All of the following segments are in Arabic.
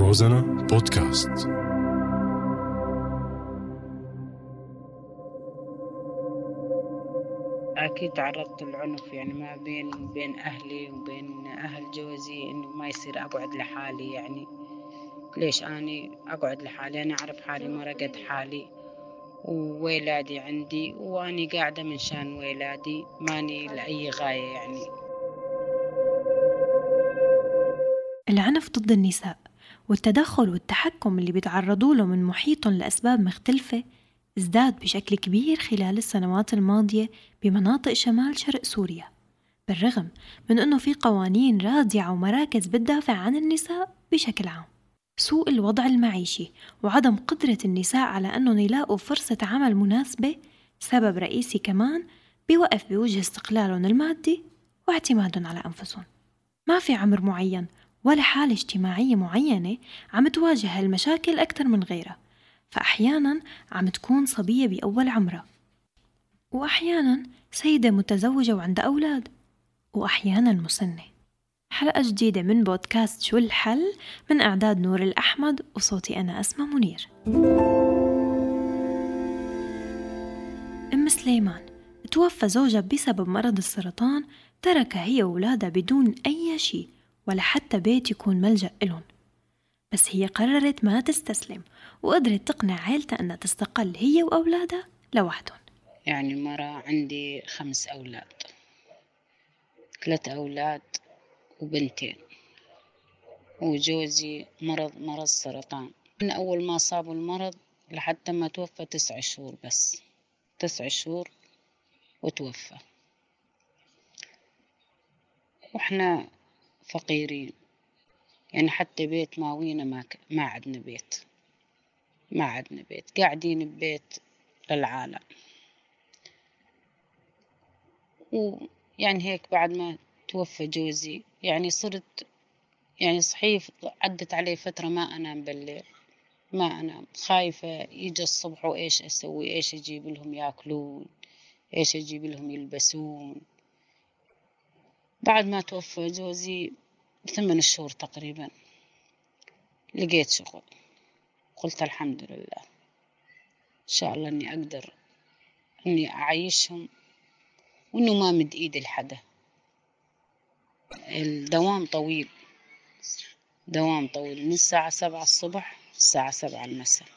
روزانا بودكاست. أكيد تعرضت للعنف يعني ما بين بين أهلي وبين أهل جوزي إنه ما يصير أقعد لحالي يعني. ليش أني أقعد لحالي؟ أنا أعرف حالي مرقت حالي وولادي عندي وأني قاعدة من شان ولادي ماني لأي غاية يعني. العنف ضد النساء. والتدخل والتحكم اللي بيتعرضوا له من محيطهم لأسباب مختلفة ازداد بشكل كبير خلال السنوات الماضية بمناطق شمال شرق سوريا بالرغم من أنه في قوانين رادعة ومراكز بتدافع عن النساء بشكل عام. سوء الوضع المعيشي وعدم قدرة النساء على أنهم يلاقوا فرصة عمل مناسبة سبب رئيسي كمان بيوقف بوجه استقلالهم المادي واعتمادهم على أنفسهم. ما في عمر معين ولا حالة اجتماعية معينة عم تواجه هالمشاكل أكثر من غيرها فأحيانا عم تكون صبية بأول عمرها. وأحيانا سيدة متزوجة وعندها أولاد وأحيانا مسنة. حلقة جديدة من بودكاست شو الحل؟ من إعداد نور الأحمد وصوتي أنا أسمى منير. أم سليمان توفى زوجها بسبب مرض السرطان تركها هي وولادها بدون أي شيء. ولا حتى بيت يكون ملجأ إلهم. بس هي قررت ما تستسلم وقدرت تقنع عيلتها أنها تستقل هي وأولادها لوحدهم. يعني مرة عندي خمس أولاد ثلاث أولاد وبنتين وجوزي مرض مرض سرطان. من أول ما صابوا المرض لحتى ما توفى تسع شهور بس. تسع شهور وتوفى. وإحنا فقيرين. يعني حتى بيت ماوينا ما, ك... ما عدنا بيت. ما عدنا بيت. قاعدين ببيت للعالم. ويعني هيك بعد ما توفى جوزي يعني صرت يعني صحيح عدت علي فترة ما أنام بالليل. ما أنام. خايفة يجي الصبح وإيش أسوي؟ إيش أجيب لهم يأكلون؟ إيش أجيب لهم يلبسون؟ بعد ما توفى جوزي ثمان شهور تقريبا. لقيت شغل. قلت الحمد لله. إن شاء الله إني أقدر إني أعيشهم وإنه ما مد إيدي لحدا. الدوام طويل. دوام طويل. من الساعة سبعة الصبح الساعة سبعة المساء.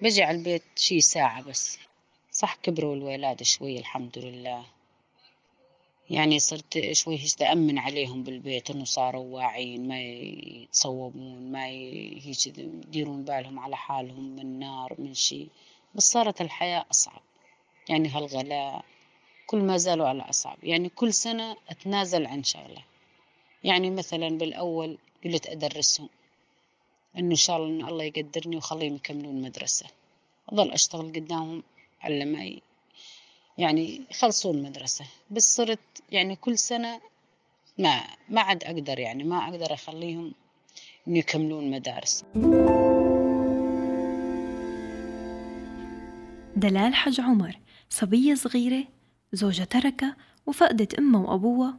بجي على البيت شي ساعة بس. صح كبروا الولاد شوي الحمد لله. يعني صرت شوي هيك أأمن عليهم بالبيت إنه صاروا واعيين ما يتصوبون ما هيك يديرون بالهم على حالهم من نار من شي. بس صارت الحياة أصعب. يعني هالغلاء كل ما زالوا على أصعب. يعني كل سنة أتنازل عن شغلة. يعني مثلا بالأول قلت أدرسهم. إنه إن شاء الله إن الله يقدرني وخليهم يكملون مدرسة. أظل أشتغل قدامهم على ما يعني يخلصون المدرسة. بس صرت يعني كل سنة ما ما عاد أقدر يعني ما أقدر أخليهم إنه يكملون مدارس. دلال حج عمر صبية صغيرة زوجها تركها وفقدت أمها وأبوها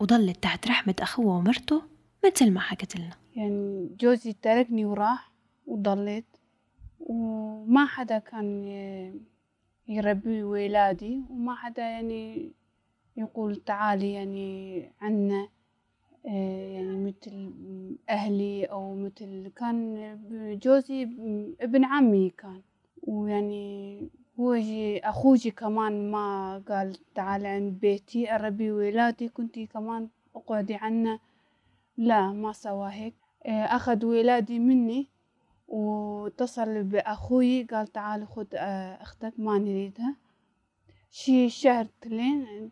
وضلت تحت رحمة أخوها ومرته مثل ما حكت لنا. يعني جوزي تركني وراح وضلت وما حدا كان يربي ولادي وما حدا يعني يقول تعالي يعني عنا آه، يعني مثل أهلي أو مثل كان جوزي ابن عمي كان. ويعني هو جي أخوجي كمان ما قال تعالي عند بيتي أربي ولادي كنتي كمان أقعدي عنا. لا ما سوى هيك. آه، أخذ ولادي مني. واتصل بأخوي قال تعال خد آه، أختك ما نريدها شي شهر تلين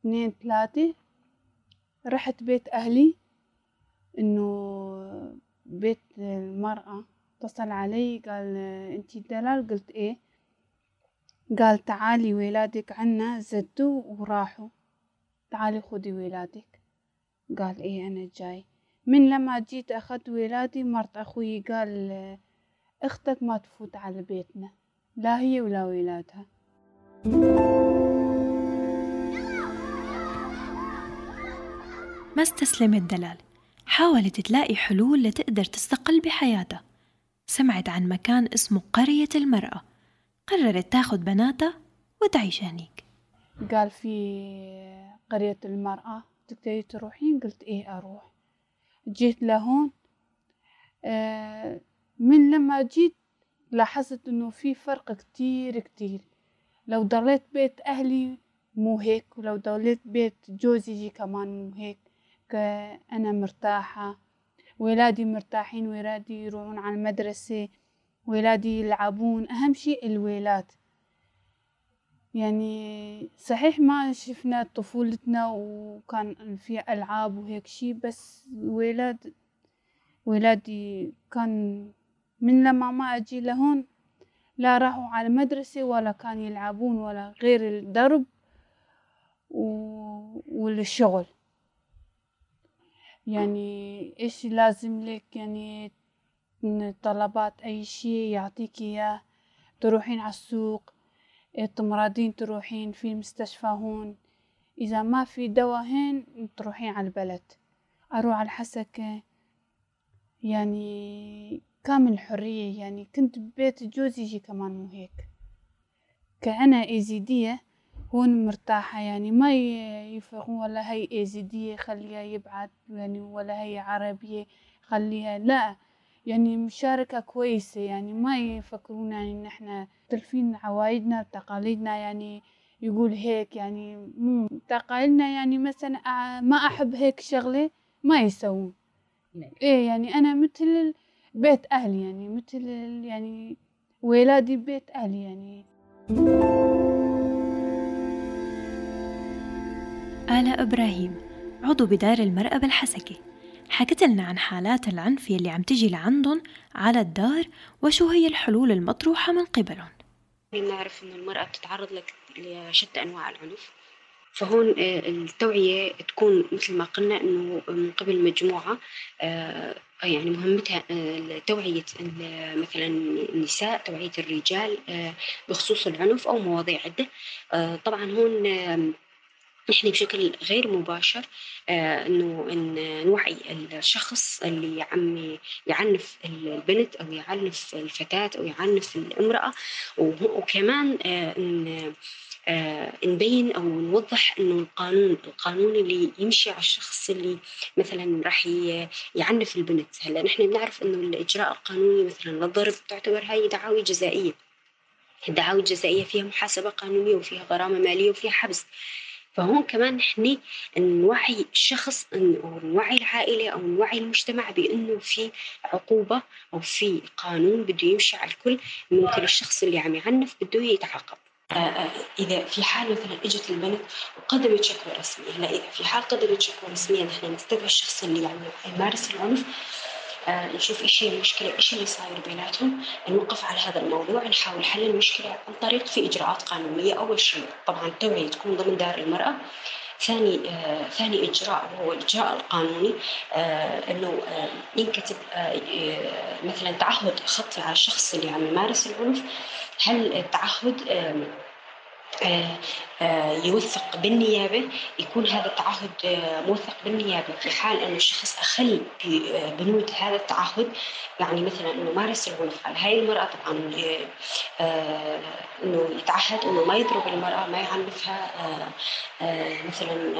اثنين ثلاثة رحت بيت أهلي إنه بيت المرأة. اتصل علي قال انتي دلال؟ قلت إيه. قال تعالي ولادك عنا زدوا وراحوا. تعالي خدي ولادك. قال إيه أنا جاي. من لما جيت أخذت ولادي مرت أخوي قال أختك ما تفوت على بيتنا لا هي ولا ولادها. ما استسلمت دلال. حاولت تلاقي حلول لتقدر تستقل بحياتها. سمعت عن مكان اسمه قرية المرأة. قررت تاخد بناتها وتعيش هنيك. قال في قرية المرأة تقدري تروحين؟ قلت إيه أروح. جيت لهون آه، من لما جيت لاحظت إنه في فرق كتير كتير. لو ضليت بيت أهلي مو هيك ولو ضليت بيت جوزي كمان مو هيك أنا مرتاحة ولادي مرتاحين ولادي يروحون على المدرسة ولادي يلعبون أهم شي الولاد. يعني صحيح ما شفنا طفولتنا وكان في ألعاب وهيك شي بس ولاد ولادي كان من لما ما أجي لهون لا راحوا على مدرسة ولا كان يلعبون ولا غير الدرب والشغل. يعني إيش لازم لك؟ يعني طلبات أي شي يعطيك إياه تروحين على السوق تمرضين تروحين في المستشفى هون. إذا ما في دواء هين تروحين على البلد. أروح على الحسكة يعني كامل حرية يعني كنت ببيت جوزي يجي كمان مو هيك. كأنا إيزيدية هون مرتاحة يعني ما يفرقون ولا هي إيزيدية خليها يبعد يعني ولا هي عربية خليها لا. يعني مشاركة كويسة يعني ما يفكرون يعني إن إحنا مختلفين عوايدنا وتقاليدنا يعني يقول هيك يعني مو تقاليدنا يعني مثلا ما أحب هيك شغلة ما يسوون. نعم. إيه يعني أنا مثل بيت أهلي يعني مثل يعني ولادي بيت أهلي يعني. آلاء إبراهيم عضو بدار المرأة بالحسكة. حكت لنا عن حالات العنف يلي عم تجي لعندهم على الدار وشو هي الحلول المطروحة من قبلهم. نعرف أن المرأة بتتعرض لشتى أنواع العنف. فهون آه، التوعية تكون مثل ما قلنا أنه من قبل مجموعة آه، يعني مهمتها آه، توعية مثلا النساء توعية الرجال بخصوص العنف أو مواضيع عدة. طبعا هون نحن بشكل غير مباشر آه إنه إن نوعي الشخص اللي عم يعنف البنت أو يعنف الفتاة أو يعنف الامرأة وكمان آه إن آه نبين أو نوضح إنه القانون القانون اللي يمشي على الشخص اللي مثلا راح يعنف البنت. هلأ نحن بنعرف إنه الإجراء القانوني مثلا للضرب تعتبر هاي دعاوي جزائية. الدعاوي الجزائية فيها محاسبة قانونية وفيها غرامة مالية وفيها حبس. فهون كمان نحن نوعي الشخص أو نوعي العائلة أو نوعي المجتمع بأنه في عقوبة أو في قانون بده يمشي على الكل ممكن الشخص اللي عم يعنف بده يتعاقب. آه، آه، إذا في حال مثلا إجت البنت وقدمت شكوى رسمية هلأ إذا في حال قدمت شكوى رسمية نحن نستدعي الشخص اللي عم يمارس العنف نشوف إيش هي المشكلة إيش اللي صاير بيناتهم نوقف على هذا الموضوع نحاول حل المشكلة عن طريق في إجراءات قانونية أول شيء. طبعا التوعيه تكون ضمن دار المرأة. ثاني آه ثاني إجراء وهو الإجراء القانوني آه إنه آه ينكتب آه مثلا تعهد خطي على الشخص اللي عم يمارس العنف. هل التعهد آه آه، آه، يوثق بالنيابة يكون هذا التعهد آه، موثق بالنيابة في حال أن الشخص أخل بنود هذا التعهد. يعني مثلا أنه مارس العنف على هاي المرأة طبعا أنه يتعهد أنه ما يضرب المرأة ما يعنفها مثلا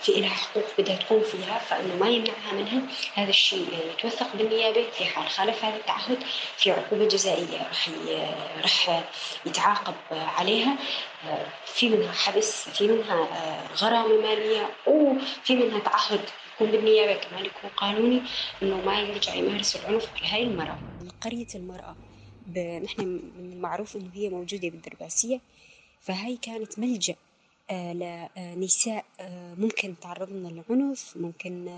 في لها حقوق بدها تقوم فيها فأنه ما يمنعها منها. هذا الشيء يتوثق بالنيابة في حال خالف هذا التعهد في عقوبة جزائية رح يتعاقب عليها. في منها حبس في منها آه، غرامة مالية وفي منها تعهد يكون بالنيابة كمان يكون قانوني إنه ما يرجع يمارس العنف على هاي المرأة. قرية المرأة نحن من المعروف إنه هي موجودة بالدرباسية فهاي كانت ملجأ آه، لنساء آه، ممكن تعرضن للعنف ممكن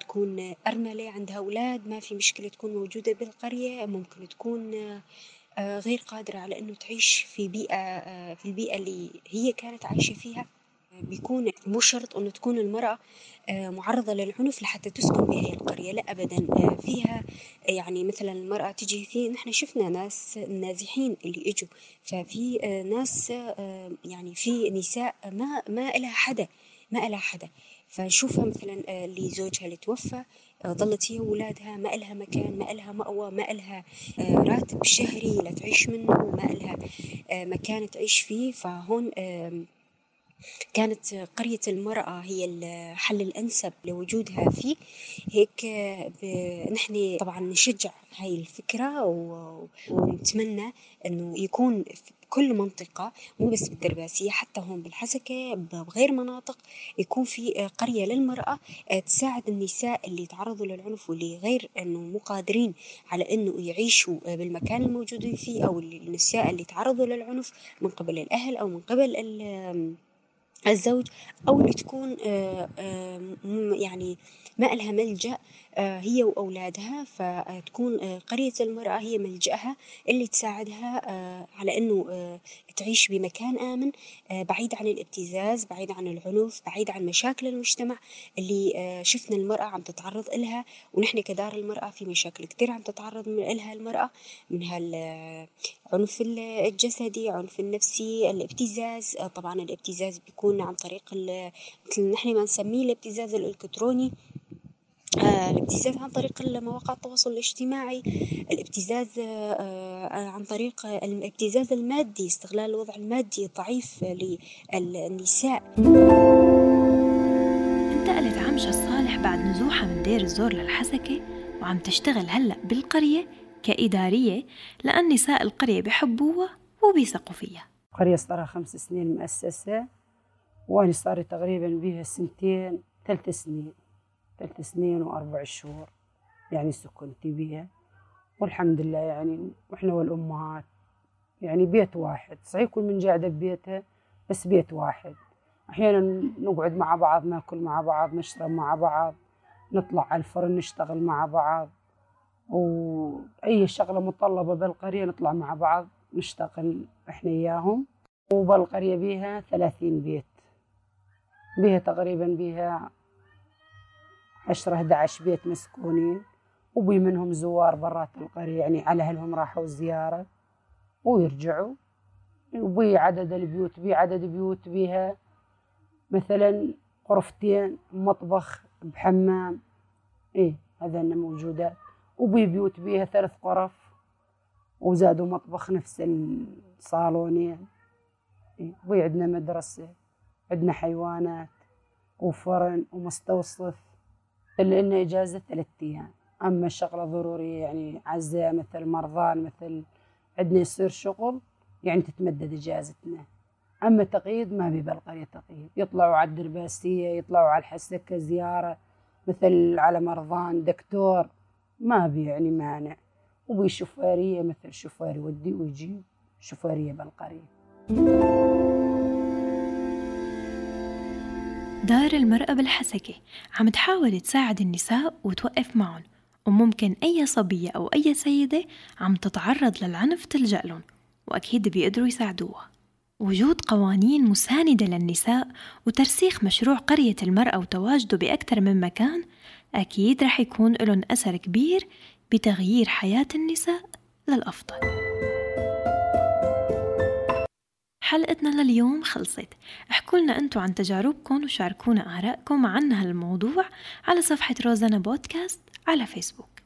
تكون أرملة عندها أولاد ما في مشكلة تكون موجودة بالقرية ممكن تكون غير قادرة على إنه تعيش في بيئة آه، في البيئة اللي هي كانت عايشة فيها. بيكون مو شرط إنه تكون المرأة آه، معرضة للعنف لحتى تسكن بهي القرية لا ابدا. فيها يعني مثلا المرأة تجي في نحن شفنا ناس نازحين اللي إجوا. ففي ناس يعني في نساء ما ما لها حدا. ما لها حدا. فنشوفها مثلا آه، اللي زوجها اللي توفى آه، ظلت هي وولادها ما إلها مكان ما إلها مأوى ما إلها آه، راتب شهري لا تعيش منه ما إلها مكان تعيش فيه. فهون كانت قرية المرأة هي الحل الأنسب لوجودها فيه. هيك نحن طبعا نشجع هاي الفكرة ونتمنى أنه يكون بكل منطقة مو بس بالدرباسية حتى هون بالحسكة بغير مناطق يكون في قرية للمرأة تساعد النساء اللي تعرضوا للعنف واللي غير إنه مو قادرين على إنه يعيشوا بالمكان الموجودين فيه أو النساء اللي تعرضوا للعنف من قبل الأهل أو من قبل الزوج أو اللي تكون آه، آه، يعني ما إلها ملجأ هي وأولادها فتكون قرية المرأة هي ملجأها اللي تساعدها على إنه تعيش بمكان آمن بعيد عن الابتزاز بعيد عن العنف بعيد عن مشاكل المجتمع اللي شفنا المرأة عم تتعرض إلها ونحن كدار المرأة في مشاكل كتير عم تتعرض إلها المرأة من هالعنف الجسدي عنف النفسي الابتزاز. طبعا الابتزاز بيكون عن طريق مثل نحن ما نسميه الابتزاز الإلكتروني. آه الابتزاز عن طريق مواقع التواصل الاجتماعي الابتزاز آه آه عن طريق الابتزاز المادي استغلال الوضع المادي الضعيف للنساء. انتقلت عمشة الصالح بعد نزوحها من دير الزور للحسكة وعم تشتغل هلأ بالقرية كإدارية لأن نساء القرية بحبوها وبيثقوا فيها قرية صار خمس سنين مؤسسة وأنا صار تقريبا بيها سنتين ثلاث سنين. ثلاث سنين وأربع شهور يعني سكنت بيها. والحمد لله يعني وإحنا والأمهات يعني بيت واحد. صحيح كل من قاعدة ببيتها بس بيت واحد. أحيانا نقعد مع بعض نأكل مع بعض نشرب مع بعض نطلع على الفرن نشتغل مع بعض. وأي شغلة مطلبة بالقرية نطلع مع بعض نشتغل إحنا إياهم. وبالقرية بيها ثلاثين بيت. بيها تقريبا بيها عشرة 11 بيت مسكونين وبي منهم زوار برات القرية يعني على أهلهم راحوا زيارة ويرجعوا. وبي عدد البيوت بي عدد بيوت بيها مثلا غرفتين مطبخ بحمام إيه هذا موجودات وبي بيوت بيها ثلاث غرف وزادوا مطبخ نفس الصالونين. إيه وبي عندنا مدرسة عندنا حيوانات وفرن ومستوصف. إلا إنه إجازة ثلاثة أيام. أما الشغلة ضرورية يعني عزاء مثل مرضان مثل عندنا يصير شغل يعني تتمدد إجازتنا. أما تقييد ما بي بالقرية تقييد. يطلعوا على الدرباسية يطلعوا على الحسكة زيارة مثل على مرضان دكتور. ما بي يعني مانع. وبي شفارية مثل شفار يودي ويجيب شفارية بالقرية. دار المرأة بالحسكة. عم تحاول تساعد النساء وتوقف معهم. وممكن أي صبية أو أي سيدة عم تتعرض للعنف تلجأ لهم. وأكيد بيقدروا يساعدوها. وجود قوانين مساندة للنساء وترسيخ مشروع قرية المرأة وتواجده بأكثر من مكان أكيد رح يكون لهم أثر كبير بتغيير حياة النساء للأفضل. حلقتنا لليوم خلصت. احكوا لنا انتو عن تجاربكم وشاركونا آرائكم عن هالموضوع على صفحة روزانا بودكاست على فيسبوك.